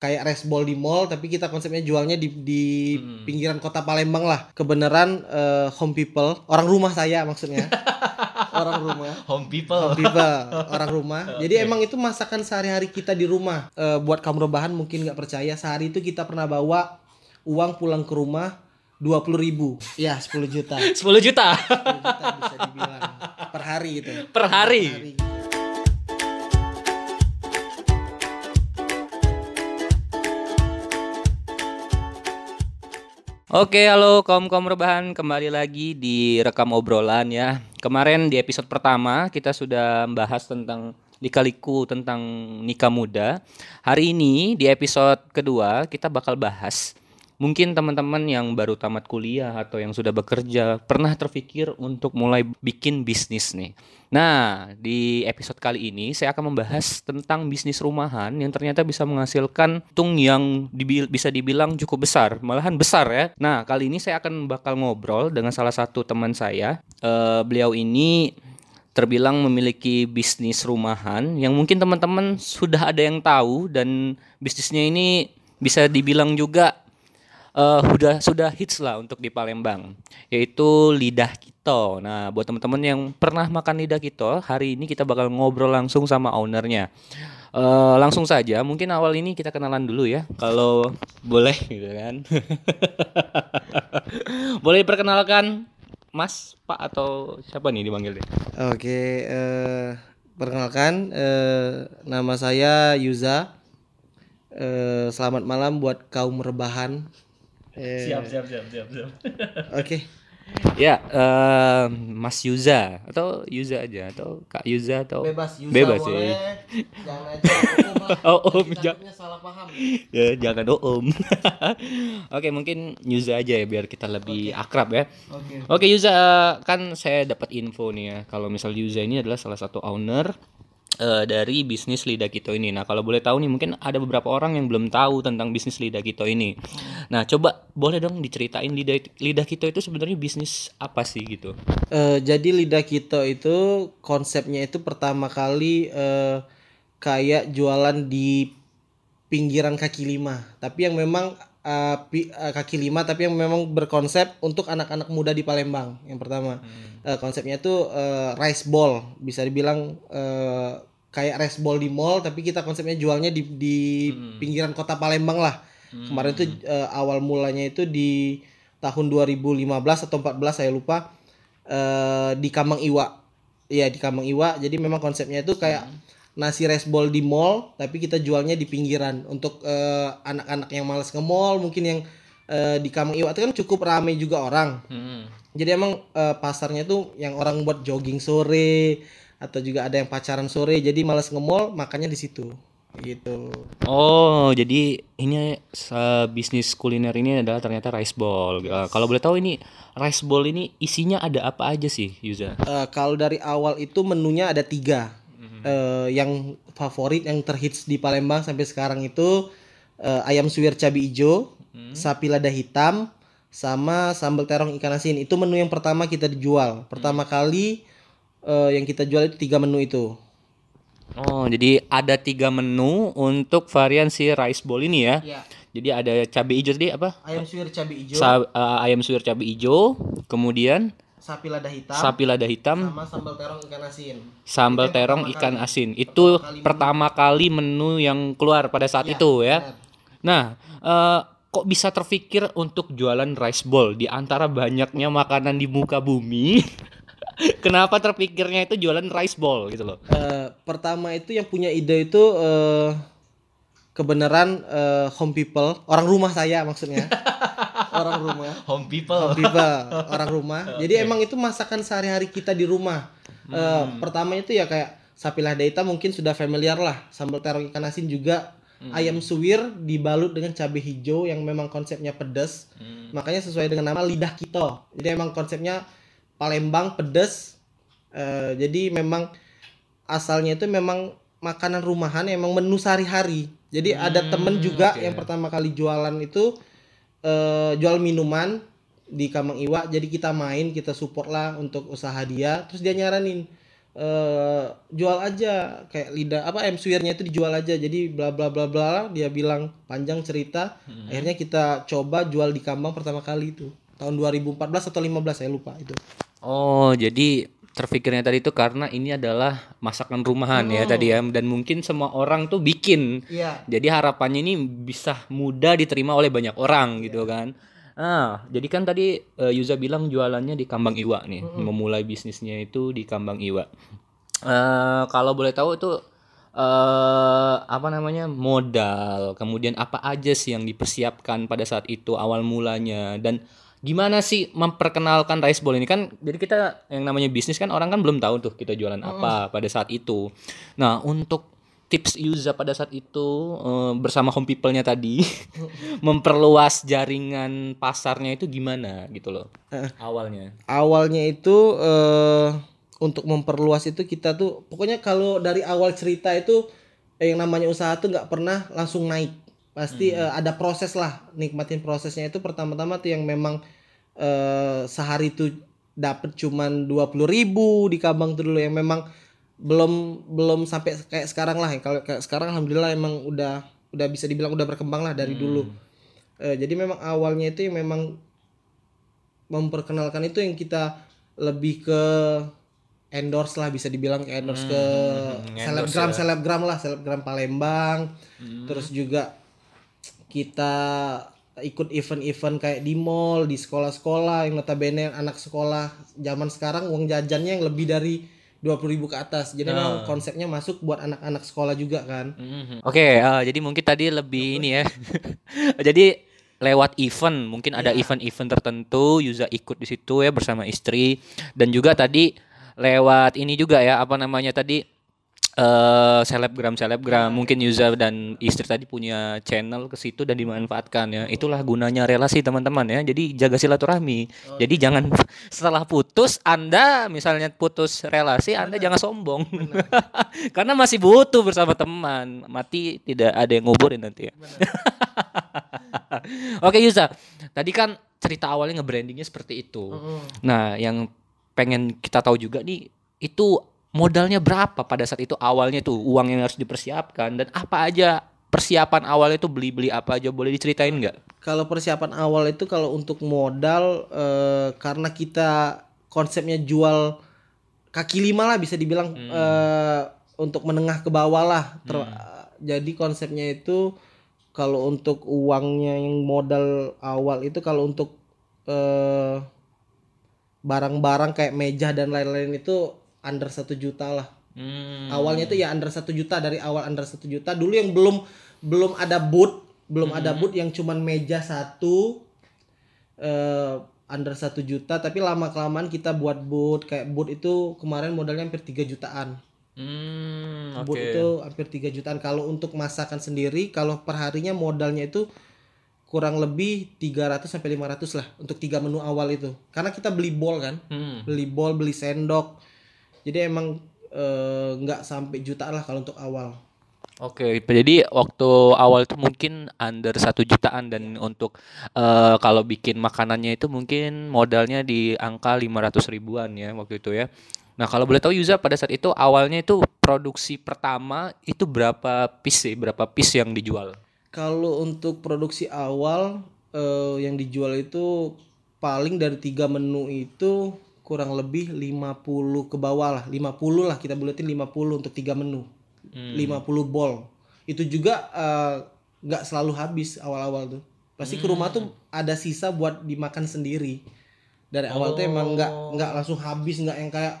kayak resbol di mall tapi kita konsepnya jualnya di di hmm. pinggiran kota Palembang lah. Kebenaran uh, home people. Orang rumah saya maksudnya. Orang rumah. Home people. Home people orang rumah. Okay. jadi emang itu masakan sehari-hari kita di rumah. Uh, buat kamu rebahan mungkin nggak percaya. Sehari itu kita pernah bawa uang pulang ke rumah dua puluh ribu. Ya 10 juta. 10 juta. 10 juta bisa dibilang. Per hari gitu. Per hari, per hari Oke, halo kaum kaum rebahan, kembali lagi di rekam obrolan ya. Kemarin di episode pertama kita sudah membahas tentang lika-liku tentang nikah muda. Hari ini di episode kedua kita bakal bahas Mungkin teman-teman yang baru tamat kuliah atau yang sudah bekerja pernah terpikir untuk mulai bikin bisnis nih. Nah, di episode kali ini saya akan membahas tentang bisnis rumahan yang ternyata bisa menghasilkan tung yang dibil bisa dibilang cukup besar, malahan besar ya. Nah, kali ini saya akan bakal ngobrol dengan salah satu teman saya. Uh, beliau ini terbilang memiliki bisnis rumahan yang mungkin teman-teman sudah ada yang tahu dan bisnisnya ini bisa dibilang juga uh, sudah sudah hits lah untuk di Palembang yaitu lidah kito. Nah buat teman-teman yang pernah makan lidah kito, hari ini kita bakal ngobrol langsung sama ownernya. Uh, langsung saja, mungkin awal ini kita kenalan dulu ya, kalau boleh gitu kan. boleh perkenalkan Mas, Pak atau siapa nih dipanggil deh? Oke, uh, perkenalkan uh, nama saya Yuza. Uh, selamat malam buat kaum rebahan Eh. Siap, siap, siap, siap, siap. Oke. Okay. Ya, uh, Mas Yuza atau Yuza aja atau Kak Yuza atau bebas Yuza bebas boleh. Ya. Jangan aja oh, om jangan salah paham. ya, jangan oh, om. Oke, mungkin Yuza aja ya biar kita lebih okay. akrab ya. Oke. Okay. Oke, Yuza kan saya dapat info nih ya kalau misal Yuza ini adalah salah satu owner uh, dari bisnis lidah kito ini. Nah, kalau boleh tahu nih mungkin ada beberapa orang yang belum tahu tentang bisnis lidah kito ini. Nah, coba boleh dong diceritain lidah lidah kito itu sebenarnya bisnis apa sih gitu? Uh, jadi lidah kito itu konsepnya itu pertama kali uh, kayak jualan di pinggiran kaki lima, tapi yang memang uh, pi, uh, kaki lima tapi yang memang berkonsep untuk anak-anak muda di Palembang yang pertama hmm. uh, konsepnya itu uh, rice ball bisa dibilang uh, kayak resbol di mall tapi kita konsepnya jualnya di di hmm. pinggiran kota Palembang lah. Hmm. Kemarin itu uh, awal mulanya itu di tahun 2015 atau 14 saya lupa uh, di Kamang Iwa. Iya di Kamang Iwa. Jadi memang konsepnya itu kayak hmm. nasi resbol di mall tapi kita jualnya di pinggiran untuk anak eh, anak-anak yang malas ke mall mungkin yang uh, di Kamang Iwa itu kan cukup ramai juga orang. Hmm. Jadi emang uh, pasarnya tuh yang orang buat jogging sore atau juga ada yang pacaran sore jadi malas nge-mall makanya di situ gitu. Oh, jadi ini uh, bisnis kuliner ini adalah ternyata rice ball. Uh, kalau boleh tahu ini rice ball ini isinya ada apa aja sih, Yuza? Uh, kalau dari awal itu menunya ada tiga. Mm-hmm. Uh, yang favorit yang terhits di Palembang sampai sekarang itu uh, ayam suwir cabai hijau, mm-hmm. sapi lada hitam, sama sambal terong ikan asin. Itu menu yang pertama kita dijual. Pertama mm-hmm. kali uh, yang kita jual itu tiga menu itu. Oh, jadi ada tiga menu untuk varian si rice bowl ini ya. Iya. Jadi ada cabai hijau tadi apa? Ayam suwir cabai hijau. Sa uh, ayam suwir cabai hijau, kemudian sapi lada hitam. Sapi lada hitam. Sama sambal terong ikan asin. Sambal itu terong ikan kali. asin. Itu pertama kali, pertama kali menu yang keluar pada saat ya, itu ya. Benar. Nah, uh, kok bisa terpikir untuk jualan rice bowl di antara banyaknya makanan di muka bumi? Kenapa terpikirnya itu jualan rice ball gitu loh? Uh, pertama itu yang punya ide itu uh, kebenaran uh, home people, orang rumah saya maksudnya. orang rumah. Home people. Home people, orang rumah. okay. Jadi emang itu masakan sehari-hari kita di rumah. Hmm. Uh, pertama itu ya kayak sapi lada hitam mungkin sudah familiar lah. Sambal terong ikan asin juga. Hmm. Ayam suwir dibalut dengan cabai hijau yang memang konsepnya pedas. Hmm. Makanya sesuai dengan nama lidah kito. Jadi emang konsepnya Palembang pedas uh, jadi memang asalnya itu memang makanan rumahan emang menu sehari-hari. Jadi hmm, ada temen juga okay. yang pertama kali jualan itu uh, jual minuman di Kamang Iwa. Jadi kita main kita support lah untuk usaha dia. Terus dia nyaranin eh jual aja. Kayak lidah apa M Swirnya itu dijual aja. Jadi bla bla bla bla dia bilang panjang cerita. Akhirnya kita coba jual di Kambang pertama kali itu. Tahun 2014 atau 15 saya lupa itu Oh, jadi terpikirnya tadi itu karena ini adalah masakan rumahan ya tadi ya dan mungkin semua orang tuh bikin. iya Jadi harapannya ini bisa mudah diterima oleh banyak orang gitu kan. Ah, jadi kan tadi eh, Yuza bilang jualannya di Kambang Iwa nih, memulai bisnisnya itu di Kambang Iwa. Eh, kalau boleh tahu itu eh apa namanya modal, kemudian apa aja sih yang dipersiapkan pada saat itu awal mulanya dan gimana sih memperkenalkan rice bowl ini? Kan jadi kita yang namanya bisnis kan orang kan belum tahu tuh kita jualan apa pada saat itu. Nah, untuk tips Yuza pada saat itu eh, bersama home people-nya tadi memperluas jaringan pasarnya itu gimana gitu loh awalnya? awalnya itu eh untuk memperluas itu kita tuh pokoknya kalau dari awal cerita itu yang namanya usaha tuh nggak pernah langsung naik pasti eh, ada proses lah nikmatin prosesnya. Itu pertama-tama tuh yang memang eh, sehari itu dapat cuman dua puluh ribu di Kabang tuh dulu yang memang belum belum sampai kayak sekarang lah. Kalau kayak sekarang alhamdulillah emang udah udah bisa dibilang udah berkembang lah dari dulu. Eh, jadi memang awalnya itu yang memang memperkenalkan itu yang kita lebih ke endorse lah bisa dibilang ke endorse ke selebgram selebgram lah selebgram Palembang. Terus juga kita ikut event-event kayak di mall di sekolah-sekolah yang notabene anak sekolah zaman sekarang uang jajannya yang lebih dari 20.000 ribu ke atas. Jadi memang konsepnya masuk buat anak-anak sekolah juga kan. Oke eh, jadi mungkin tadi lebih ini ya. Jadi lewat event mungkin ada event-event tertentu Yuza ikut di situ ya bersama istri. Dan juga tadi lewat ini juga ya apa namanya tadi eh selebgram selebgram mungkin Yuza dan istri tadi punya channel ke situ dan dimanfaatkan ya. Itulah gunanya relasi teman-teman ya. Jadi jaga silaturahmi. Jadi jangan setelah putus anda misalnya putus relasi anda jangan sombong. Karena masih butuh bersama teman. Mati tidak ada yang nguburin nanti ya. Oke Yuza, tadi kan cerita awalnya nge-brandingnya seperti itu. Nah, yang pengen kita tahu juga nih, itu modalnya berapa pada saat itu? Awalnya tuh uang yang harus dipersiapkan dan apa aja persiapan awalnya itu beli-beli apa aja? Boleh diceritain nggak? kalau persiapan awal itu kalau untuk modal eh, karena kita konsepnya jual kaki lima lah bisa dibilang eh, untuk menengah ke bawah lah. Ter- jadi konsepnya itu kalau untuk uangnya yang modal awal itu kalau untuk eh, barang-barang kayak meja dan lain-lain itu under satu juta lah. Hmm. awalnya itu ya under satu juta dari awal under satu juta. Dulu yang belum belum ada booth belum ada booth yang cuman meja satu eh under satu juta. Tapi lama kelamaan kita buat booth. Kayak booth itu kemarin modalnya hampir 3 jutaan. Hmm, booth itu hampir 3 jutaan. Kalau untuk masakan sendiri kalau perharinya modalnya itu kurang lebih 300 sampai 500 lah untuk tiga menu awal itu. Karena kita beli bowl kan. Hmm. beli bowl beli sendok jadi emang eh, nggak sampai jutaan lah kalau untuk awal Oke, jadi waktu awal itu mungkin under satu jutaan dan untuk eh, kalau bikin makanannya itu mungkin modalnya di angka 500 ribuan ya waktu itu ya. Nah kalau boleh tahu Yuza pada saat itu awalnya itu produksi pertama itu berapa piece sih, berapa piece yang dijual? kalau untuk produksi awal eh, yang dijual itu paling dari tiga menu itu kurang lebih 50 ke bawah lah. 50 lah kita buletin 50 untuk tiga menu. 50 bol itu juga eh, nggak selalu habis awal-awal tuh. Pasti ke rumah tuh ada sisa buat dimakan sendiri. Dari awal tuh emang nggak nggak langsung habis nggak yang kayak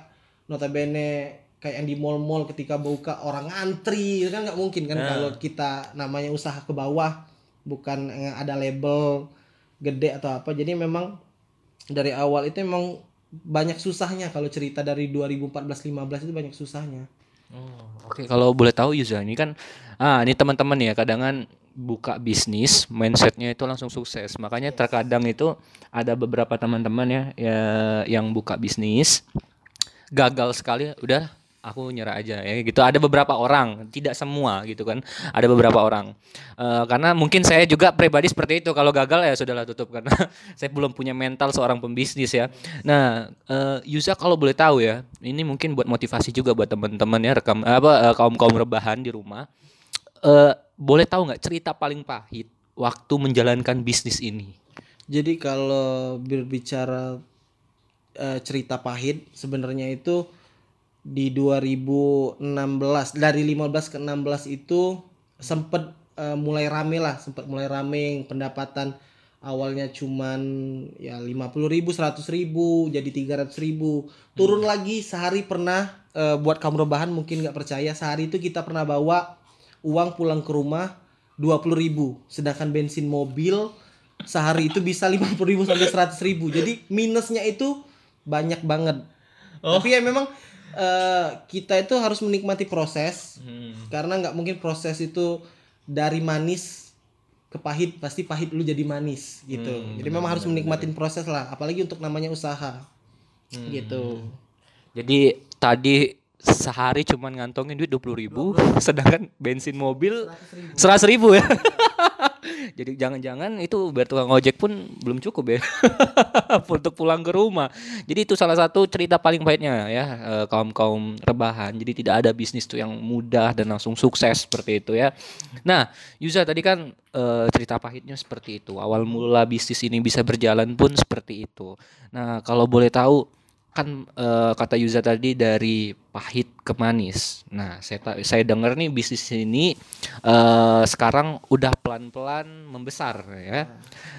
notabene kayak yang di mall-mall ketika buka orang ngantri itu kan nggak mungkin kan kalau kita namanya usaha ke bawah bukan yang ada label gede atau apa. Jadi memang dari awal itu emang banyak susahnya kalau cerita dari 2014-15 itu banyak susahnya. Oke, kalau boleh tahu Yuza ini kan ah ini teman-teman ya kadang buka bisnis mindsetnya itu langsung sukses. Makanya terkadang itu ada beberapa teman-teman ya, ya yang buka bisnis gagal sekali udah aku nyerah aja. Ya gitu. Ada beberapa orang tidak semua gitu kan. Ada beberapa orang. Eh, karena mungkin saya juga pribadi seperti itu. Kalau gagal ya sudahlah tutup. Karena saya belum punya mental seorang pembisnis ya. Nah eh, Yusa kalau boleh tahu ya ini mungkin buat motivasi juga buat teman-teman ya rekam apa kaum kaum rebahan di rumah. Eh, boleh tahu nggak cerita paling pahit waktu menjalankan bisnis ini? Jadi kalau berbicara eh, cerita pahit sebenarnya itu di 2016 dari 15 ke 16 itu sempet eh, mulai rame lah, sempet mulai rame. Pendapatan awalnya cuman ya 50.000 ribu, 100 ribu, jadi 300 ribu. Turun lagi sehari pernah eh, buat kamu rebahan mungkin nggak percaya. Sehari itu kita pernah bawa uang pulang ke rumah 20.000 ribu sedangkan bensin mobil sehari itu bisa 50.000 ribu sampai 100 ribu. Jadi minusnya itu banyak banget. Tapi ya memang eh, kita itu harus menikmati proses. Karena nggak mungkin proses itu dari manis ke pahit pasti pahit lu jadi manis gitu. Jadi memang harus menikmatin proses lah apalagi untuk namanya usaha. Gitu. Jadi tadi sehari cuman ngantongin duit dua ribu, sedangkan bensin mobil seratus ribu ya. Jadi jangan-jangan itu biar tukang ojek pun belum cukup ya untuk pulang ke rumah. Jadi itu salah satu cerita paling pahitnya ya kaum kaum rebahan. Jadi tidak ada bisnis tuh yang mudah dan langsung sukses seperti itu ya. Nah, Yuza tadi kan eh, cerita pahitnya seperti itu. Awal mula bisnis ini bisa berjalan pun seperti itu. Nah, kalau boleh tahu kan eh, kata Yuza tadi dari pahit ke manis. Nah, saya saya dengar nih bisnis ini eh, sekarang udah pelan-pelan membesar ya.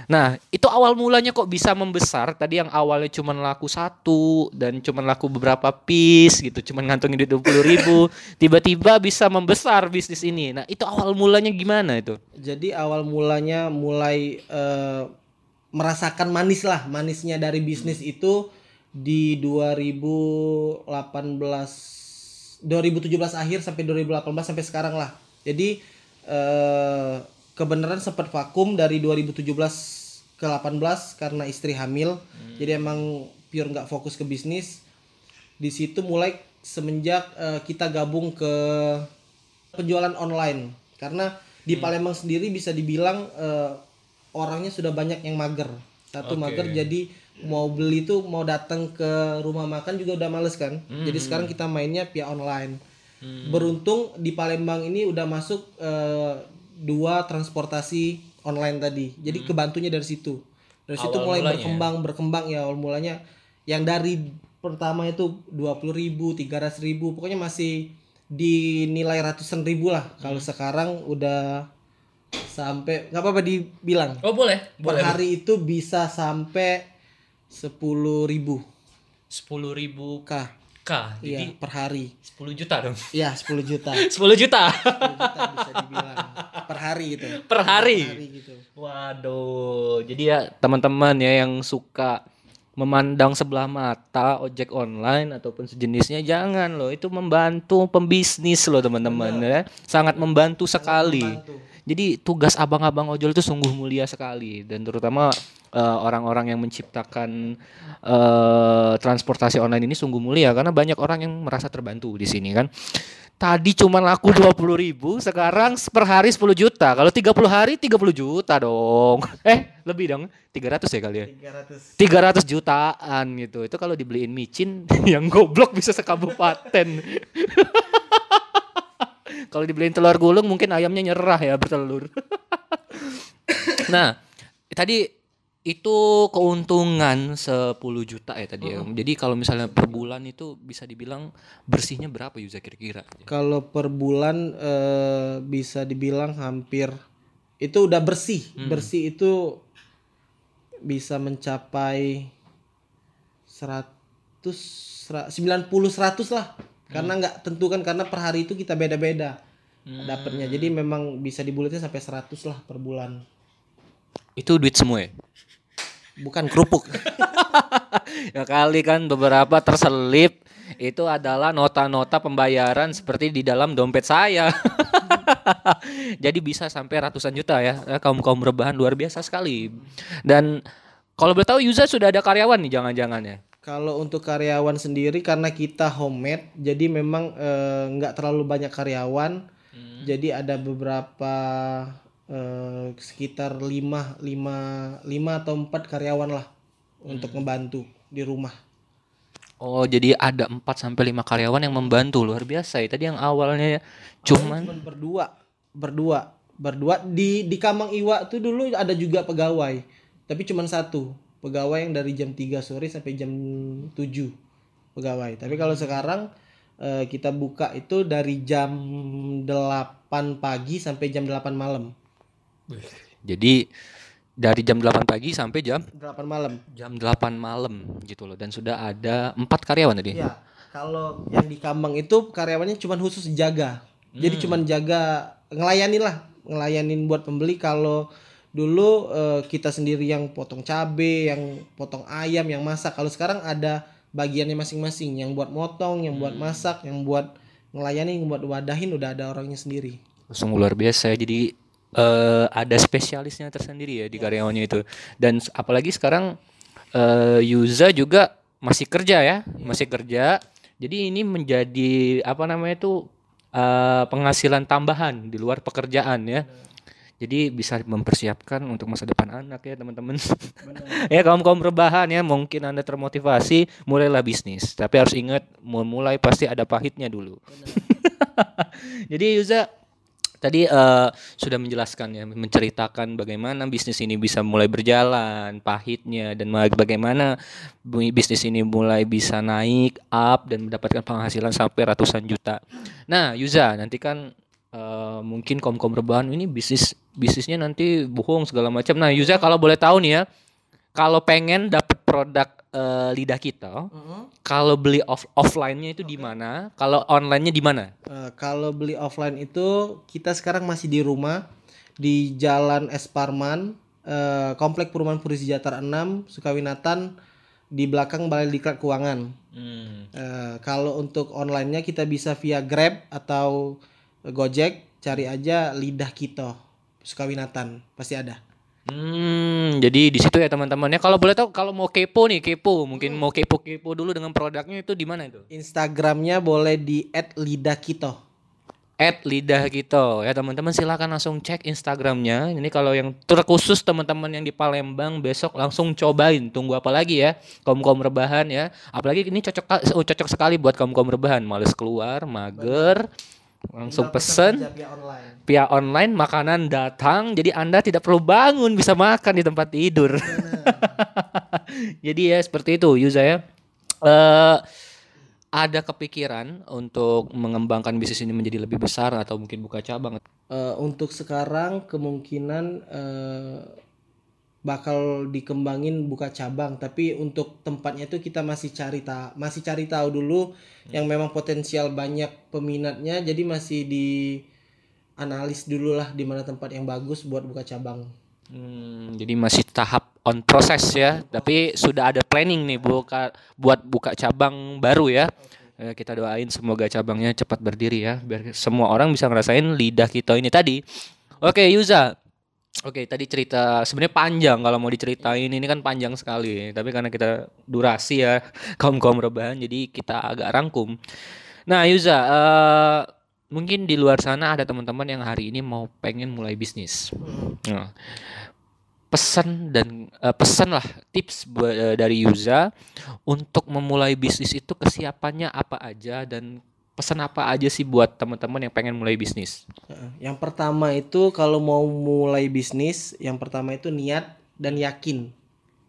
Nah, itu awal mulanya kok bisa membesar? Tadi yang awalnya cuma laku satu dan cuma laku beberapa piece gitu, cuma ngantongin duit dua ribu, tiba-tiba bisa membesar bisnis ini. Nah, itu awal mulanya gimana itu? Jadi awal mulanya mulai eh, merasakan manis lah, manisnya dari bisnis itu di 2018 2017 akhir sampai 2018 sampai sekarang lah. Jadi eh kebenaran sempat vakum dari 2017 ke 18 karena istri hamil. Jadi emang pure nggak fokus ke bisnis. Di situ mulai semenjak eh, kita gabung ke penjualan online karena di Palembang sendiri bisa dibilang eh, orangnya sudah banyak yang mager satu mager jadi mau beli tuh mau datang ke rumah makan juga udah males kan. Jadi sekarang kita mainnya via online. Beruntung di Palembang ini udah masuk eh, dua transportasi online tadi. Jadi kebantunya dari situ. Dari situ Awal mulai mulanya. berkembang berkembang ya awal mulanya. Yang dari pertama itu 20.000 ribu 300 ribu pokoknya masih di nilai ratusan ribu lah. Kalau sekarang udah sampai nggak apa-apa dibilang. Oh, boleh. per hari itu bisa sampai 10.000 ribu. Sepuluh ribu k. K. iya per hari. 10 juta dong. Iya 10 juta. 10 juta? 10 juta bisa dibilang. Per hari gitu. Per hari. per hari gitu. Waduh, jadi ya teman-teman ya yang suka memandang sebelah mata ojek online ataupun sejenisnya jangan loh. Itu membantu pembisnis loh teman-teman ya. Sangat membantu sekali. membantu. jadi tugas abang-abang ojol itu sungguh mulia sekali. Dan terutama eh, orang-orang yang menciptakan eh, transportasi online ini sungguh mulia karena banyak orang yang merasa terbantu di sini kan Tadi cuma laku 20 ribu, sekarang per hari 10 juta. Kalau 30 hari 30 juta dong. Eh, lebih dong. 300 ya kali ya. 300 300 jutaan gitu. Itu kalau dibeliin micin yang goblok bisa sekabupaten. kalau dibeliin telur gulung mungkin ayamnya nyerah ya bertelur. nah, tadi itu keuntungan 10 juta ya tadi ya. Jadi kalau misalnya per bulan itu bisa dibilang bersihnya berapa Yuza kira-kira? kalau per bulan eh, bisa dibilang hampir itu udah bersih. Bersih itu bisa mencapai 100 sera- 90 100 lah. Karena nggak tentu kan karena per hari itu kita beda-beda dapatnya. Jadi memang bisa dibulatin sampai 100 lah per bulan. Itu duit semua ya? Bukan kerupuk ya kali kan beberapa terselip itu adalah nota-nota pembayaran seperti di dalam dompet saya. Jadi bisa sampai ratusan juta ya. Ya, Kaum kaum rebahan luar biasa sekali. Dan kalau boleh tahu Yuza sudah ada karyawan nih jangan-jangan ya. Kalau untuk karyawan sendiri karena kita homemade, jadi memang eh, nggak terlalu banyak karyawan. Jadi ada beberapa eh, sekitar 5 lima lima atau empat karyawan lah untuk ngebantu di rumah. Oh, jadi ada 4 sampai 5 karyawan yang membantu luar biasa ya. Tadi yang awalnya cuman Cuman berdua, berdua, berdua di di Kamang Iwa tuh dulu ada juga pegawai, tapi cuman satu pegawai yang dari jam 3 sore sampai jam 7 pegawai. Tapi kalau sekarang eh, kita buka itu dari jam 8 pagi sampai jam 8 malam. Jadi dari jam 8 pagi sampai jam 8 malam. jam 8 malam gitu loh dan sudah ada empat karyawan tadi. Iya, kalau yang di Kamang itu karyawannya cuman khusus jaga. Jadi cuman jaga ngelayanin lah, ngelayanin buat pembeli kalau dulu eh, kita sendiri yang potong cabe, yang potong ayam, yang masak. Kalau sekarang ada bagiannya masing-masing, yang buat motong, yang buat masak, yang buat ngelayanin, yang buat wadahin udah ada orangnya sendiri. Sungguh luar biasa. Jadi eh, ada spesialisnya tersendiri ya di karyawannya itu. Dan apalagi sekarang eh, Yuza juga masih kerja ya, masih kerja. Jadi ini menjadi apa namanya itu eh, penghasilan tambahan di luar pekerjaan ya. Jadi bisa mempersiapkan untuk masa depan anak ya teman-teman. ya kaum kaum rebahan ya mungkin anda termotivasi mulailah bisnis. Tapi harus ingat mulai pasti ada pahitnya dulu. Jadi Yuza tadi eh, sudah menjelaskan ya, menceritakan bagaimana bisnis ini bisa mulai berjalan, pahitnya dan ma- bagaimana bisnis ini mulai bisa naik up dan mendapatkan penghasilan sampai ratusan juta. Nah, Yuza, nanti kan eh, mungkin kaum-kaum rebahan ini bisnis bisnisnya nanti bohong segala macam. Nah, Yuza kalau boleh tahu nih ya, kalau pengen dapat produk eh, lidah kita, kalau beli off offline-nya itu di mana? Kalau online-nya di mana? Eh, kalau beli offline itu kita sekarang masih di rumah di Jalan Es Parman, eh, Komplek Perumahan Puri Sejahtera 6, Sukawinatan di belakang Balai Diklat Keuangan. Eh, kalau untuk online-nya kita bisa via Grab atau Gojek, cari aja Lidah Kito Sukawinatan, pasti ada. Hmm, jadi di situ ya teman-temannya. Kalau boleh tahu, kalau mau kepo nih, kepo, mungkin mau kepo-kepo dulu dengan produknya itu di mana itu? Instagramnya boleh di @lidahkito. At lidah gitu ya teman-teman silakan langsung cek Instagramnya. Ini kalau yang terkhusus teman-teman yang di Palembang besok langsung cobain. Tunggu apa lagi ya kaum kaum rebahan ya. Apalagi ini cocok oh, cocok sekali buat kaum kaum rebahan. Males keluar, mager, langsung pesen. Kerja via online. via online makanan datang. Jadi anda tidak perlu bangun bisa makan di tempat tidur. Jadi ya seperti itu Yuza ya. Eh, ada kepikiran untuk mengembangkan bisnis ini menjadi lebih besar atau mungkin buka cabang? Eh, untuk sekarang kemungkinan eh, bakal dikembangin buka cabang. Tapi untuk tempatnya itu kita masih cari ta masih cari tahu dulu yang memang potensial banyak peminatnya. Jadi masih di analis dulu lah di mana tempat yang bagus buat buka cabang. Hmm, jadi masih tahap on proses ya. Tapi sudah ada planning nih buka buat buka cabang baru ya. Eh, kita doain semoga cabangnya cepat berdiri ya. Biar semua orang bisa ngerasain lidah kita ini tadi. Oke Yuza Oke, tadi cerita sebenarnya panjang kalau mau diceritain ini kan panjang sekali, tapi karena kita durasi ya kaum kaum rebahan, jadi kita agak rangkum. Nah, Yuza, eh, mungkin di luar sana ada teman-teman yang hari ini mau pengen mulai bisnis. Nah, pesan dan eh, pesan lah tips buat eh, dari Yuza untuk memulai bisnis itu kesiapannya apa aja dan pesan apa aja sih buat teman-teman yang pengen mulai bisnis? Yang pertama itu kalau mau mulai bisnis, yang pertama itu niat dan yakin.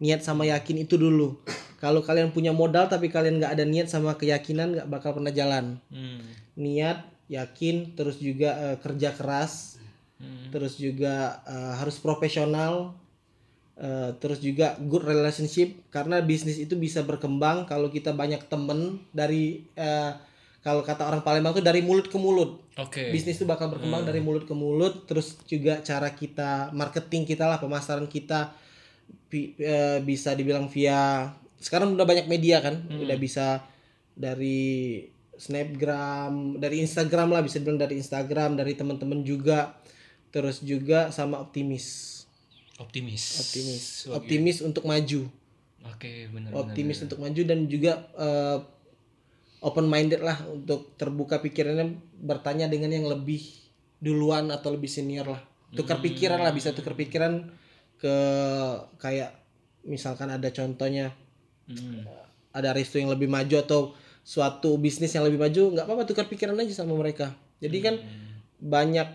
Niat sama yakin itu dulu. Kalau kalian punya modal tapi kalian nggak ada niat sama keyakinan nggak bakal pernah jalan. Niat, yakin, terus juga eh, kerja keras, terus juga eh, harus profesional, eh, terus juga good relationship karena bisnis itu bisa berkembang kalau kita banyak temen dari eh, kalau kata orang Palembang tuh dari mulut ke mulut. Oke. bisnis itu bakal berkembang dari mulut ke mulut terus juga cara kita marketing kita lah pemasaran kita bi- eh, bisa dibilang via sekarang udah banyak media kan udah bisa dari snapgram dari instagram lah bisa dibilang dari instagram dari teman-teman juga terus juga sama optimis. Optimis. optimis. Optimis untuk maju. Oke, benar. optimis untuk maju dan juga eh, open minded lah untuk terbuka pikirannya bertanya dengan yang lebih duluan atau lebih senior lah. Tukar pikiran lah bisa tukar pikiran ke kayak misalkan ada contohnya Hmm. ada resto yang lebih maju atau suatu bisnis yang lebih maju nggak apa-apa tukar pikiran aja sama mereka. Jadi kan banyak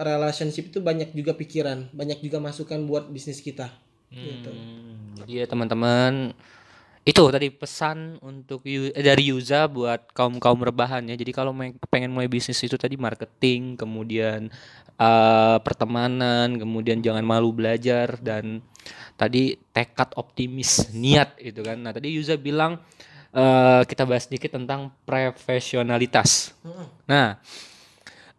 relationship itu banyak juga pikiran banyak juga masukan buat bisnis kita. Gitu. Hmm, Jadi ya teman-teman itu tadi pesan untuk dari Yuza buat kaum kaum rebahan ya. Jadi kalau pengen mulai bisnis itu tadi marketing, kemudian eh, pertemanan, kemudian jangan malu belajar dan tadi tekad optimis niat itu kan. Nah tadi Yuza bilang eh, kita bahas sedikit tentang profesionalitas. Nah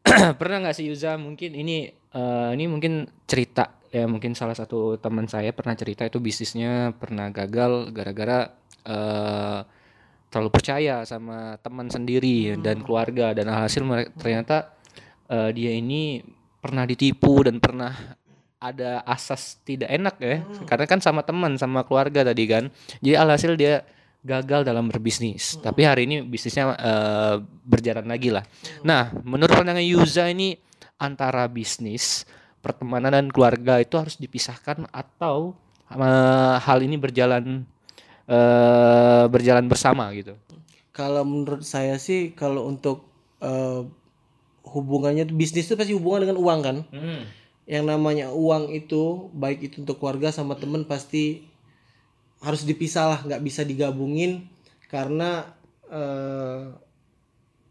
pernah nggak sih Yuza mungkin ini eh, ini mungkin cerita ya mungkin salah satu teman saya pernah cerita itu bisnisnya pernah gagal gara-gara eh, terlalu percaya sama teman sendiri dan keluarga. Dan alhasil mere- ternyata eh, dia ini pernah ditipu dan pernah ada asas tidak enak ya. Karena kan sama teman sama keluarga tadi kan. Jadi alhasil dia gagal dalam berbisnis. Tapi hari ini bisnisnya eh, berjalan lagi lah. Nah menurut pandangan Yuza ini antara bisnis pertemanan dan keluarga itu harus dipisahkan atau eh, hal ini berjalan eh, berjalan bersama gitu Kalau menurut saya sih kalau untuk eh, hubungannya bisnis itu pasti hubungan dengan uang kan. Yang namanya uang itu baik itu untuk keluarga sama temen pasti harus dipisah lah, nggak bisa digabungin karena eh,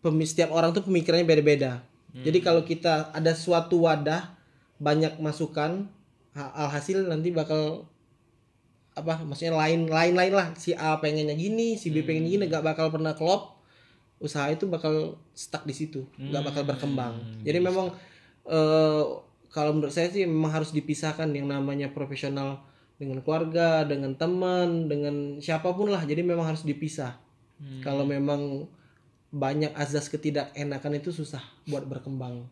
pemi- setiap orang tuh pemikirannya beda-beda. Jadi kalau kita ada suatu wadah banyak masukan, ha- alhasil nanti bakal apa maksudnya lain lain lain lah. Si A pengennya gini si B pengen gini nggak bakal pernah klop. Usaha itu bakal stuck di situ nggak bakal berkembang. jadi memang eh, kalau menurut saya sih memang harus dipisahkan yang namanya profesional dengan keluarga dengan teman dengan siapa pun lah. Jadi memang harus dipisah. Kalau memang banyak azas ketidakenakan itu susah buat berkembang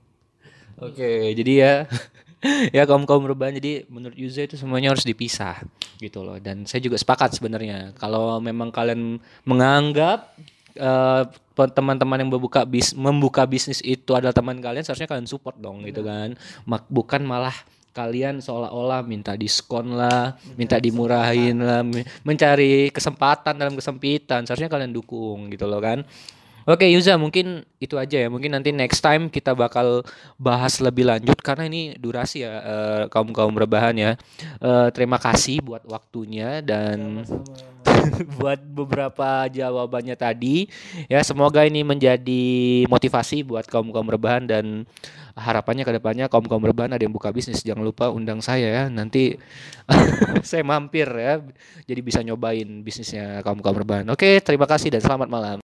Oke, jadi ya ya kaum kaum rebahan jadi menurut Yuza itu semuanya harus dipisah gitu loh. Dan saya juga sepakat sebenarnya kalau memang kalian menganggap eh, teman-teman yang membuka bis membuka bisnis itu adalah teman kalian seharusnya kalian support dong gitu kan. Mak- bukan malah kalian seolah-olah minta diskon lah, minta dimurahin lah, mencari kesempatan dalam kesempitan. Seharusnya kalian dukung gitu loh kan. Oke Yuza mungkin itu aja ya. Mungkin nanti next time kita bakal bahas lebih lanjut karena ini durasi ya eh, kaum kaum rebahan ya. Eh, terima kasih buat waktunya dan buat beberapa jawabannya tadi. Ya semoga ini menjadi motivasi buat kaum kaum rebahan dan harapannya ke depannya kaum kaum rebahan ada yang buka bisnis. Jangan lupa undang saya ya. Nanti saya mampir ya jadi bisa nyobain bisnisnya kaum kaum rebahan. Oke terima kasih dan selamat malam